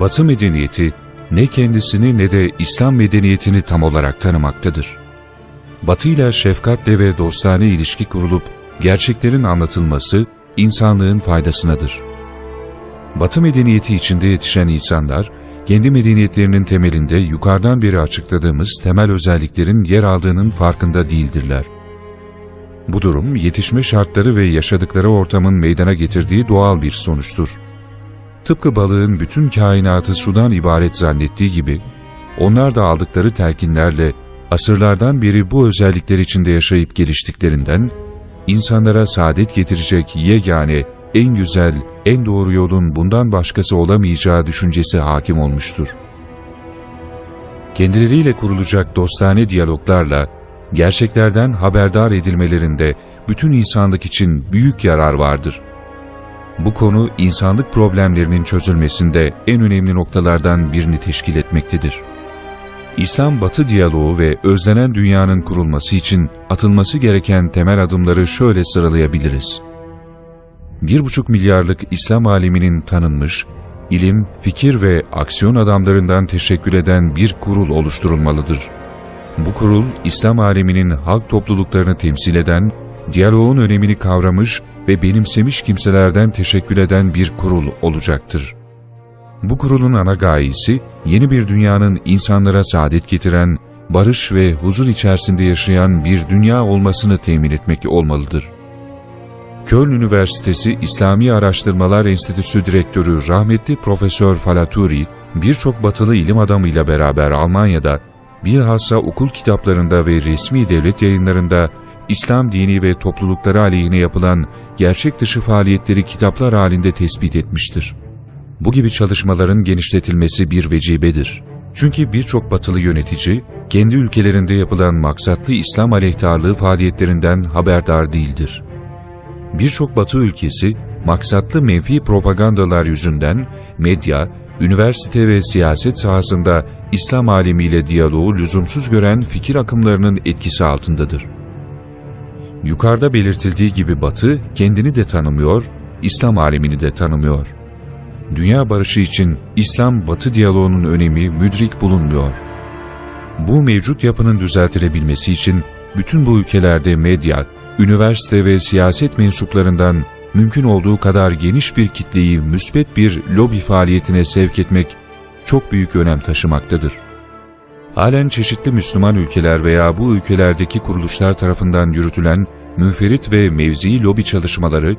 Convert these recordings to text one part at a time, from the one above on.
Batı medeniyeti ne kendisini ne de İslam medeniyetini tam olarak tanımaktadır. Batı ile şefkatle ve dostane ilişki kurulup gerçeklerin anlatılması insanlığın faydasınadır. Batı medeniyeti içinde yetişen insanlar, kendi medeniyetlerinin temelinde yukarıdan beri açıkladığımız temel özelliklerin yer aldığının farkında değildirler. Bu durum yetişme şartları ve yaşadıkları ortamın meydana getirdiği doğal bir sonuçtur. Tıpkı balığın bütün kainatı sudan ibaret zannettiği gibi, onlar da aldıkları telkinlerle asırlardan beri bu özellikler içinde yaşayıp geliştiklerinden, insanlara saadet getirecek yegane, en güzel, en doğru yolun bundan başkası olamayacağı düşüncesi hakim olmuştur. Kendileriyle kurulacak dostane diyaloglarla, gerçeklerden haberdar edilmelerinde bütün insanlık için büyük yarar vardır. Bu konu insanlık problemlerinin çözülmesinde en önemli noktalardan birini teşkil etmektedir. İslam-Batı diyaloğu ve özlenen dünyanın kurulması için atılması gereken temel adımları şöyle sıralayabiliriz. 1,5 milyarlık İslam aleminin tanınmış, ilim, fikir ve aksiyon adamlarından teşekkül eden bir kurul oluşturulmalıdır. Bu kurul, İslam aleminin halk topluluklarını temsil eden, diyaloğun önemini kavramış ve benimsemiş kimselerden teşekkül eden bir kurul olacaktır. Bu kurulun ana gayesi, yeni bir dünyanın insanlara saadet getiren, barış ve huzur içerisinde yaşayan bir dünya olmasını temin etmek olmalıdır. Köln Üniversitesi İslami Araştırmalar Enstitüsü Direktörü rahmetli Profesör Falaturi, birçok batılı ilim adamıyla beraber Almanya'da, bilhassa okul kitaplarında ve resmi devlet yayınlarında İslam dini ve toplulukları aleyhine yapılan gerçek dışı faaliyetleri kitaplar halinde tespit etmiştir. Bu gibi çalışmaların genişletilmesi bir vecibedir. Çünkü birçok batılı yönetici, kendi ülkelerinde yapılan maksatlı İslam aleyhtarlığı faaliyetlerinden haberdar değildir. Birçok batı ülkesi, maksatlı menfi propagandalar yüzünden medya, üniversite ve siyaset sahasında İslam alemiyle diyaloğu lüzumsuz gören fikir akımlarının etkisi altındadır. Yukarıda belirtildiği gibi Batı kendini de tanımıyor, İslam alemini de tanımıyor. Dünya barışı için İslam-Batı diyaloğunun önemi müdrik bulunmuyor. Bu mevcut yapının düzeltilebilmesi için bütün bu ülkelerde medya, üniversite ve siyaset mensuplarından mümkün olduğu kadar geniş bir kitleyi müsbet bir lobi faaliyetine sevk etmek çok büyük önem taşımaktadır. Halen çeşitli Müslüman ülkeler veya bu ülkelerdeki kuruluşlar tarafından yürütülen müferit ve mevzi lobi çalışmaları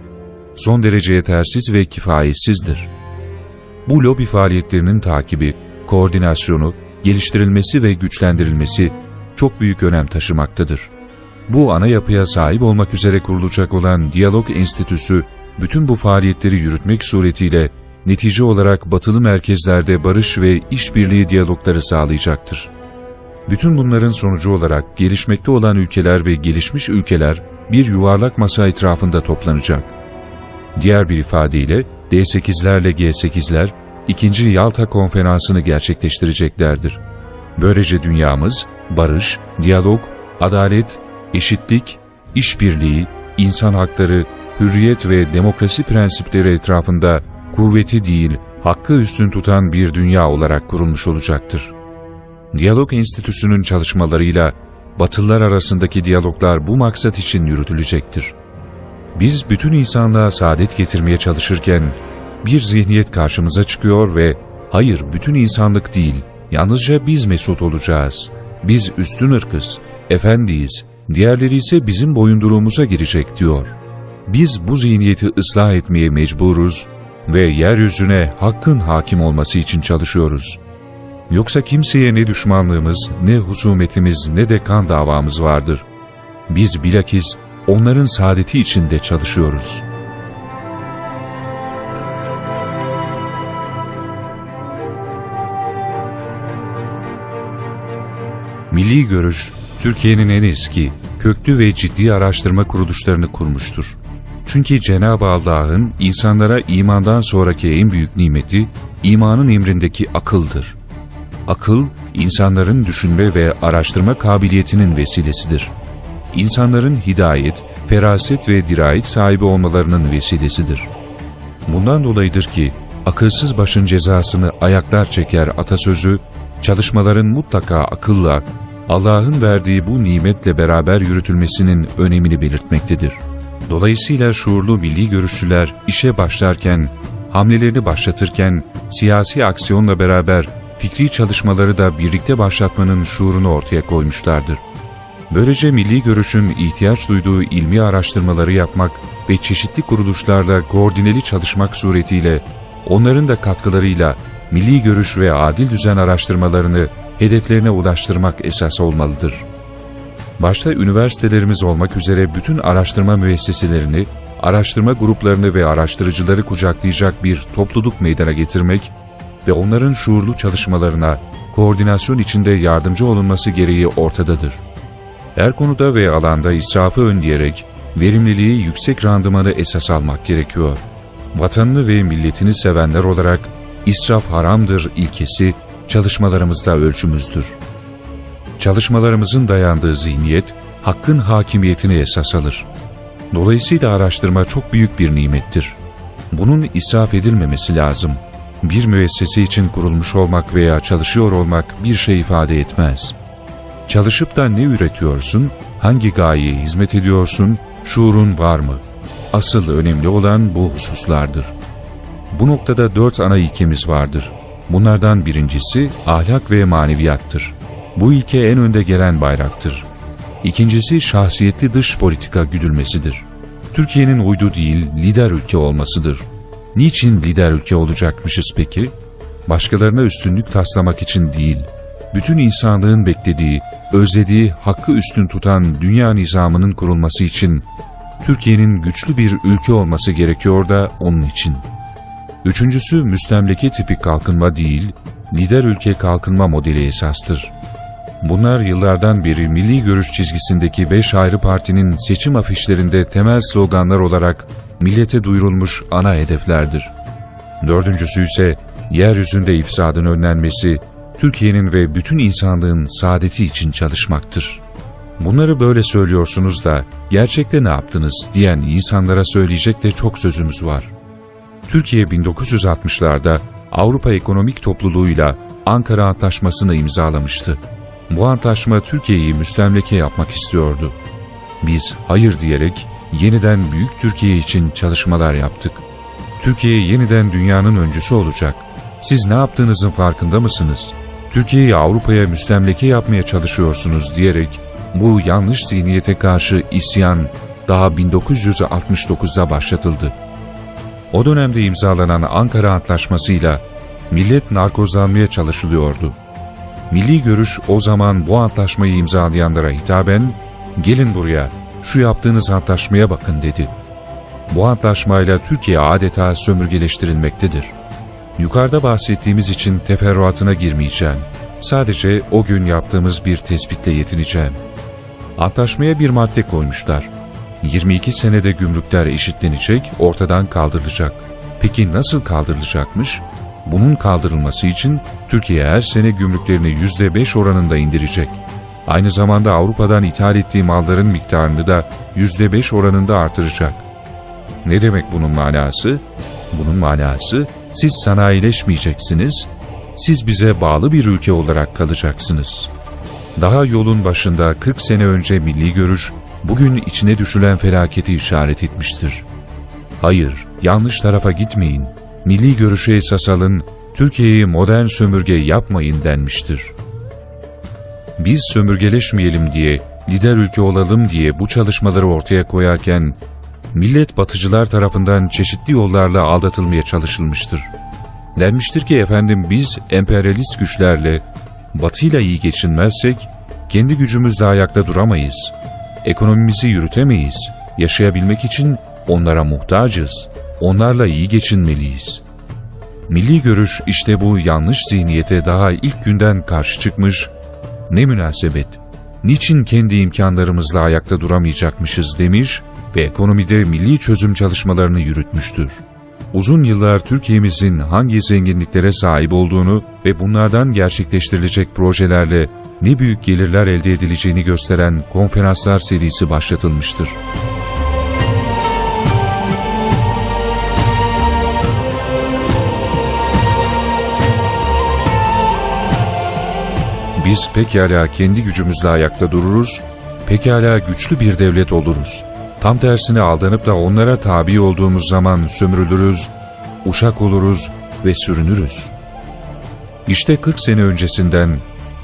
son derece yetersiz ve kifayetsizdir. Bu lobi faaliyetlerinin takibi, koordinasyonu, geliştirilmesi ve güçlendirilmesi çok büyük önem taşımaktadır. Bu ana yapıya sahip olmak üzere kurulacak olan Diyalog Enstitüsü, bütün bu faaliyetleri yürütmek suretiyle netice olarak batılı merkezlerde barış ve işbirliği diyalogları sağlayacaktır. Bütün bunların sonucu olarak gelişmekte olan ülkeler ve gelişmiş ülkeler bir yuvarlak masa etrafında toplanacak. Diğer bir ifadeyle D8'lerle G8'ler ikinci Yalta konferansını gerçekleştireceklerdir. Böylece dünyamız barış, diyalog, adalet, eşitlik, işbirliği, insan hakları, hürriyet ve demokrasi prensipleri etrafında kuvveti değil, hakkı üstün tutan bir dünya olarak kurulmuş olacaktır. Diyalog Enstitüsü'nün çalışmalarıyla Batılılar arasındaki diyaloglar bu maksat için yürütülecektir. Biz bütün insanlığa saadet getirmeye çalışırken bir zihniyet karşımıza çıkıyor ve hayır bütün insanlık değil, yalnızca biz mesut olacağız. Biz üstün ırkız, efendiyiz, diğerleri ise bizim boyunduruğumuza girecek diyor. Biz bu zihniyeti ıslah etmeye mecburuz ve yeryüzüne hakkın hakim olması için çalışıyoruz. Yoksa kimseye ne düşmanlığımız, ne husumetimiz, ne de kan davamız vardır. Biz bilakis onların saadeti içinde çalışıyoruz. Milli Görüş, Türkiye'nin en eski, köklü ve ciddi araştırma kuruluşlarını kurmuştur. Çünkü Cenab-ı Allah'ın insanlara imandan sonraki en büyük nimeti, imanın emrindeki akıldır. Akıl, insanların düşünme ve araştırma kabiliyetinin vesilesidir. İnsanların hidayet, feraset ve dirayet sahibi olmalarının vesilesidir. Bundan dolayıdır ki, akılsız başın cezasını ayaklar çeker atasözü, çalışmaların mutlaka akılla, Allah'ın verdiği bu nimetle beraber yürütülmesinin önemini belirtmektedir. Dolayısıyla şuurlu milli görüşçüler işe başlarken, hamlelerini başlatırken siyasi aksiyonla beraber fikri çalışmaları da birlikte başlatmanın şuurunu ortaya koymuşlardır. Böylece milli görüşün ihtiyaç duyduğu ilmi araştırmaları yapmak ve çeşitli kuruluşlarla koordineli çalışmak suretiyle onların da katkılarıyla milli görüş ve adil düzen araştırmalarını hedeflerine ulaştırmak esas olmalıdır. Başta üniversitelerimiz olmak üzere bütün araştırma müesseselerini, araştırma gruplarını ve araştırıcıları kucaklayacak bir topluluk meydana getirmek ve onların şuurlu çalışmalarına koordinasyon içinde yardımcı olunması gereği ortadadır. Her konuda ve alanda israfı önleyerek verimliliği yüksek randımanı esas almak gerekiyor. Vatanını ve milletini sevenler olarak israf haramdır ilkesi çalışmalarımızda ölçümüzdür. Çalışmalarımızın dayandığı zihniyet, hakkın hakimiyetini esas alır. Dolayısıyla araştırma çok büyük bir nimettir. Bunun israf edilmemesi lazım. Bir müessese için kurulmuş olmak veya çalışıyor olmak bir şey ifade etmez. Çalışıp da ne üretiyorsun, hangi gayeye hizmet ediyorsun, şuurun var mı? Asıl önemli olan bu hususlardır. Bu noktada dört ana ilkemiz vardır. Bunlardan birincisi ahlak ve maneviyattır. Bu ilke en önde gelen bayraktır. İkincisi şahsiyetli dış politika güdülmesidir. Türkiye'nin uydu değil, lider ülke olmasıdır. Niçin lider ülke olacakmışız peki? Başkalarına üstünlük taslamak için değil, bütün insanlığın beklediği, özlediği, hakkı üstün tutan dünya nizamının kurulması için Türkiye'nin güçlü bir ülke olması gerekiyor da onun için. Üçüncüsü müstemleke tipi kalkınma değil, lider ülke kalkınma modeli esastır. Bunlar yıllardan beri milli görüş çizgisindeki beş ayrı partinin seçim afişlerinde temel sloganlar olarak millete duyurulmuş ana hedeflerdir. Dördüncüsü ise yeryüzünde ifsadın önlenmesi, Türkiye'nin ve bütün insanlığın saadeti için çalışmaktır. Bunları böyle söylüyorsunuz da gerçekte ne yaptınız diyen insanlara söyleyecek de çok sözümüz var. Türkiye 1960'larda Avrupa Ekonomik Topluluğu'yla Ankara Antlaşması'nı imzalamıştı. Bu antlaşma Türkiye'yi müstemleke yapmak istiyordu. Biz hayır diyerek yeniden Büyük Türkiye için çalışmalar yaptık. Türkiye yeniden dünyanın öncüsü olacak. Siz ne yaptığınızın farkında mısınız? Türkiye'yi Avrupa'ya müstemleke yapmaya çalışıyorsunuz diyerek bu yanlış zihniyete karşı isyan daha 1969'da başlatıldı. O dönemde imzalanan Ankara Antlaşması'yla millet narkozlanmaya çalışılıyordu. Milli görüş o zaman bu antlaşmayı imzalayanlara hitaben, gelin buraya, şu yaptığınız antlaşmaya bakın dedi. Bu antlaşmayla Türkiye adeta sömürgeleştirilmektedir. Yukarıda bahsettiğimiz için teferruatına girmeyeceğim. Sadece o gün yaptığımız bir tespitle yetineceğim. Antlaşmaya bir madde koymuşlar. 22 senede gümrükler eşitlenecek, ortadan kaldırılacak. Peki nasıl kaldırılacakmış? Bunun kaldırılması için Türkiye her sene gümrüklerini %5 oranında indirecek. Aynı zamanda Avrupa'dan ithal ettiği malların miktarını da %5 oranında artıracak. Ne demek bunun manası? Bunun manası siz sanayileşmeyeceksiniz, siz bize bağlı bir ülke olarak kalacaksınız. Daha yolun başında 40 sene önce milli görüş, bugün içine düşülen felaketi işaret etmiştir. Hayır, yanlış tarafa gitmeyin, milli görüşe esas alın, Türkiye'yi modern sömürge yapmayın denmiştir. Biz sömürgeleşmeyelim diye, lider ülke olalım diye bu çalışmaları ortaya koyarken, millet batıcılar tarafından çeşitli yollarla aldatılmaya çalışılmıştır. Denmiştir ki efendim biz emperyalist güçlerle, batıyla iyi geçinmezsek, kendi gücümüzle ayakta duramayız. Ekonomimizi yürütemeyiz. Yaşayabilmek için onlara muhtacız. Onlarla iyi geçinmeliyiz. Milli görüş işte bu yanlış zihniyete daha ilk günden karşı çıkmış, ne münasebet, niçin kendi imkanlarımızla ayakta duramayacakmışız demiş ve ekonomide milli çözüm çalışmalarını yürütmüştür. Uzun yıllar Türkiye'mizin hangi zenginliklere sahip olduğunu ve bunlardan gerçekleştirilecek projelerle ne büyük gelirler elde edileceğini gösteren konferanslar serisi başlatılmıştır. Biz pekala kendi gücümüzle ayakta dururuz, pekala güçlü bir devlet oluruz. Tam tersine aldanıp da onlara tabi olduğumuz zaman sömürülürüz, uşak oluruz ve sürünürüz. İşte 40 sene öncesinden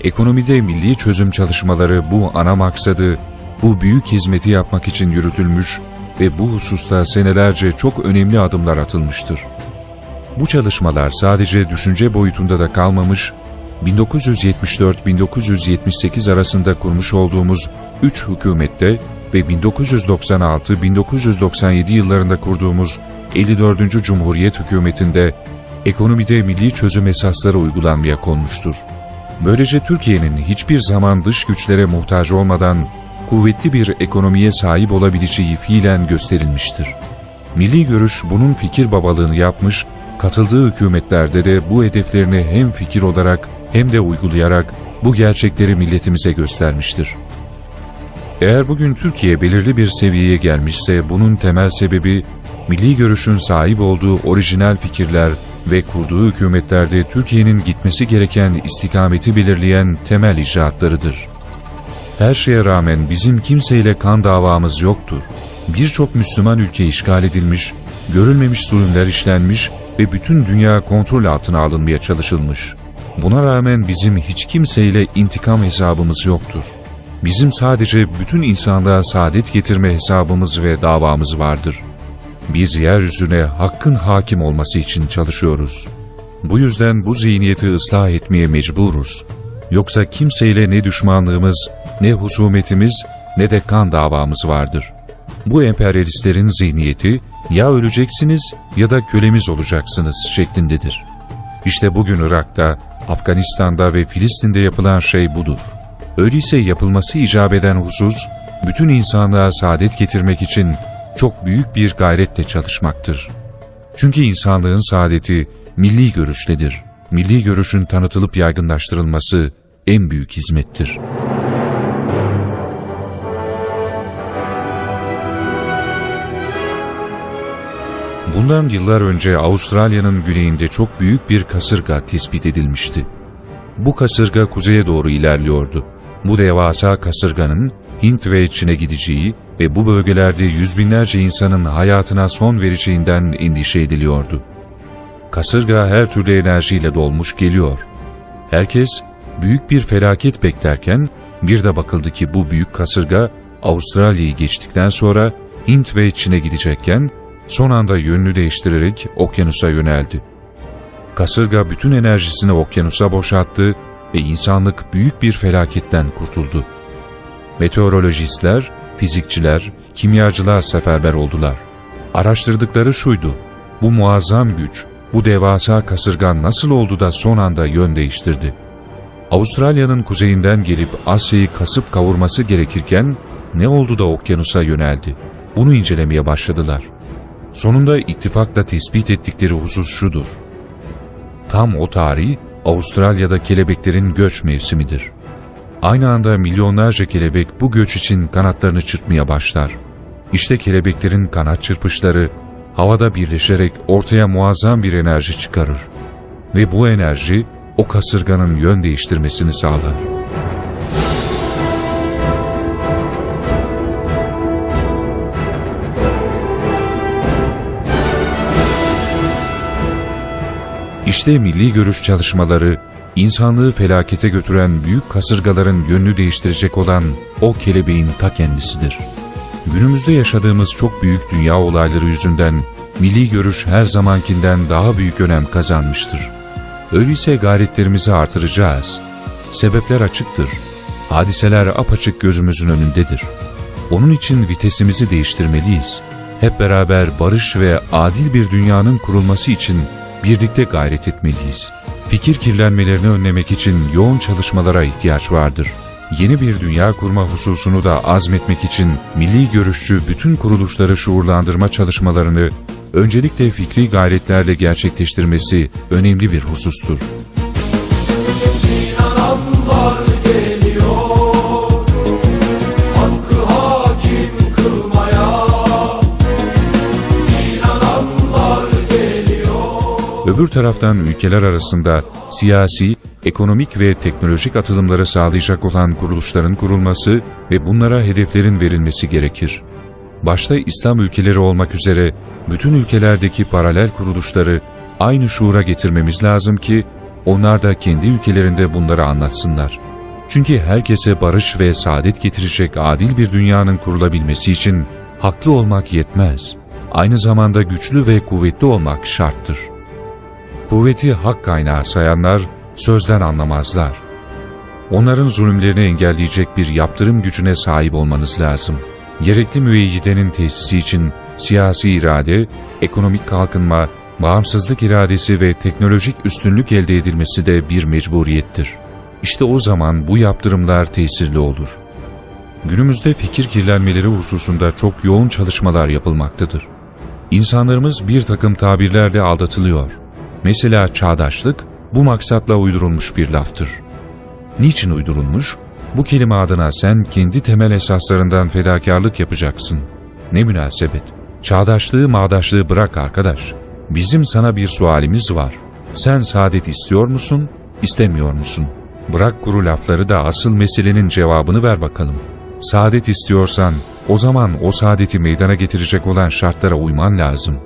ekonomide milli çözüm çalışmaları bu ana maksadı, bu büyük hizmeti yapmak için yürütülmüş ve bu hususta senelerce çok önemli adımlar atılmıştır. Bu çalışmalar sadece düşünce boyutunda da kalmamış, 1974-1978 arasında kurmuş olduğumuz 3 hükümette ve 1996-1997 yıllarında kurduğumuz 54. Cumhuriyet hükümetinde ekonomide milli çözüm esasları uygulanmaya konmuştur. Böylece Türkiye'nin hiçbir zaman dış güçlere muhtaç olmadan kuvvetli bir ekonomiye sahip olabileceği fiilen gösterilmiştir. Milli görüş bunun fikir babalığını yapmış, katıldığı hükümetlerde de bu hedeflerini hem fikir olarak hem de uygulayarak bu gerçekleri milletimize göstermiştir. Eğer bugün Türkiye belirli bir seviyeye gelmişse bunun temel sebebi milli görüşün sahip olduğu orijinal fikirler ve kurduğu hükümetlerde Türkiye'nin gitmesi gereken istikameti belirleyen temel icraatlarıdır. Her şeye rağmen bizim kimseyle kan davamız yoktur. Birçok Müslüman ülke işgal edilmiş, görülmemiş zulümler işlenmiş ve bütün dünya kontrol altına alınmaya çalışılmış. Buna rağmen bizim hiç kimseyle intikam hesabımız yoktur. Bizim sadece bütün insanlığa saadet getirme hesabımız ve davamız vardır. Biz yeryüzüne hakkın hakim olması için çalışıyoruz. Bu yüzden bu zihniyeti ıslah etmeye mecburuz. Yoksa kimseyle ne düşmanlığımız, ne husumetimiz, ne de kan davamız vardır. Bu emperyalistlerin zihniyeti ya öleceksiniz ya da kölemiz olacaksınız şeklindedir. İşte bugün Irak'ta, Afganistan'da ve Filistin'de yapılan şey budur. Öyleyse yapılması icap eden husus, bütün insanlığa saadet getirmek için çok büyük bir gayretle çalışmaktır. Çünkü insanlığın saadeti milli görüştedir. Milli görüşün tanıtılıp yaygınlaştırılması en büyük hizmettir. Bundan yıllar önce Avustralya'nın güneyinde çok büyük bir kasırga tespit edilmişti. Bu kasırga kuzeye doğru ilerliyordu. Bu devasa kasırganın Hint ve Çin'e gideceği ve bu bölgelerde yüz binlerce insanın hayatına son vereceğinden endişe ediliyordu. Kasırga her türlü enerjiyle dolmuş geliyor. Herkes büyük bir felaket beklerken bir de bakıldı ki bu büyük kasırga Avustralya'yı geçtikten sonra Hint ve Çin'e gidecekken son anda yönünü değiştirerek okyanusa yöneldi. Kasırga bütün enerjisini okyanusa boşalttı ve insanlık büyük bir felaketten kurtuldu. Meteorolojistler, fizikçiler, kimyacılar seferber oldular. Araştırdıkları şuydu, bu muazzam güç, bu devasa kasırga nasıl oldu da son anda yön değiştirdi? Avustralya'nın kuzeyinden gelip Asya'yı kasıp kavurması gerekirken ne oldu da okyanusa yöneldi? bunu incelemeye başladılar. Sonunda ittifakla tespit ettikleri husus şudur. Tam o tarih Avustralya'da kelebeklerin göç mevsimidir. Aynı anda milyonlarca kelebek bu göç için kanatlarını çırpmaya başlar. İşte kelebeklerin kanat çırpışları havada birleşerek ortaya muazzam bir enerji çıkarır. Ve bu enerji o kasırganın yön değiştirmesini sağlar. İşte milli görüş çalışmaları, insanlığı felakete götüren büyük kasırgaların yönünü değiştirecek olan o kelebeğin ta kendisidir. Günümüzde yaşadığımız çok büyük dünya olayları yüzünden milli görüş her zamankinden daha büyük önem kazanmıştır. Öyleyse gayretlerimizi artıracağız. Sebepler açıktır. Hadiseler apaçık gözümüzün önündedir. Onun için vitesimizi değiştirmeliyiz. Hep beraber barış ve adil bir dünyanın kurulması için birlikte gayret etmeliyiz. Fikir kirlenmelerini önlemek için yoğun çalışmalara ihtiyaç vardır. Yeni bir dünya kurma hususunu da azmetmek için milli görüşçü bütün kuruluşları şuurlandırma çalışmalarını öncelikle fikri gayretlerle gerçekleştirmesi önemli bir husustur. Öbür taraftan ülkeler arasında siyasi, ekonomik ve teknolojik atılımları sağlayacak olan kuruluşların kurulması ve bunlara hedeflerin verilmesi gerekir. Başta İslam ülkeleri olmak üzere bütün ülkelerdeki paralel kuruluşları aynı şuura getirmemiz lazım ki onlar da kendi ülkelerinde bunları anlatsınlar. Çünkü herkese barış ve saadet getirecek adil bir dünyanın kurulabilmesi için haklı olmak yetmez. Aynı zamanda güçlü ve kuvvetli olmak şarttır. Kuvveti hak kaynağı sayanlar sözden anlamazlar. Onların zulümlerini engelleyecek bir yaptırım gücüne sahip olmanız lazım. Gerekli müeyyidenin tesisi için siyasi irade, ekonomik kalkınma, bağımsızlık iradesi ve teknolojik üstünlük elde edilmesi de bir mecburiyettir. İşte o zaman bu yaptırımlar tesirli olur. Günümüzde fikir kirlenmeleri hususunda çok yoğun çalışmalar yapılmaktadır. İnsanlarımız bir takım tabirlerle aldatılıyor. Mesela çağdaşlık bu maksatla uydurulmuş bir laftır. Niçin uydurulmuş? Bu kelime adına sen kendi temel esaslarından fedakarlık yapacaksın. Ne münasebet. Çağdaşlığı mağdaşlığı bırak arkadaş. Bizim sana bir sualimiz var. Sen saadet istiyor musun, istemiyor musun? Bırak kuru lafları da asıl meselenin cevabını ver bakalım. Saadet istiyorsan o zaman o saadeti meydana getirecek olan şartlara uyman lazım.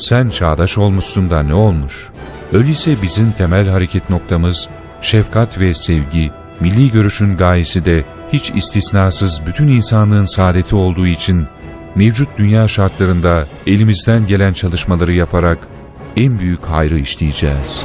Sen çağdaş olmuşsun da ne olmuş? Öyleyse bizim temel hareket noktamız şefkat ve sevgi, milli görüşün gayesi de hiç istisnasız bütün insanlığın saadeti olduğu için mevcut dünya şartlarında elimizden gelen çalışmaları yaparak en büyük hayrı işleyeceğiz.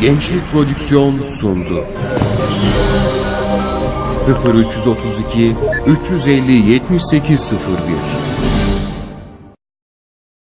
Gençlik Prodüksiyon sundu. 0332 350 7801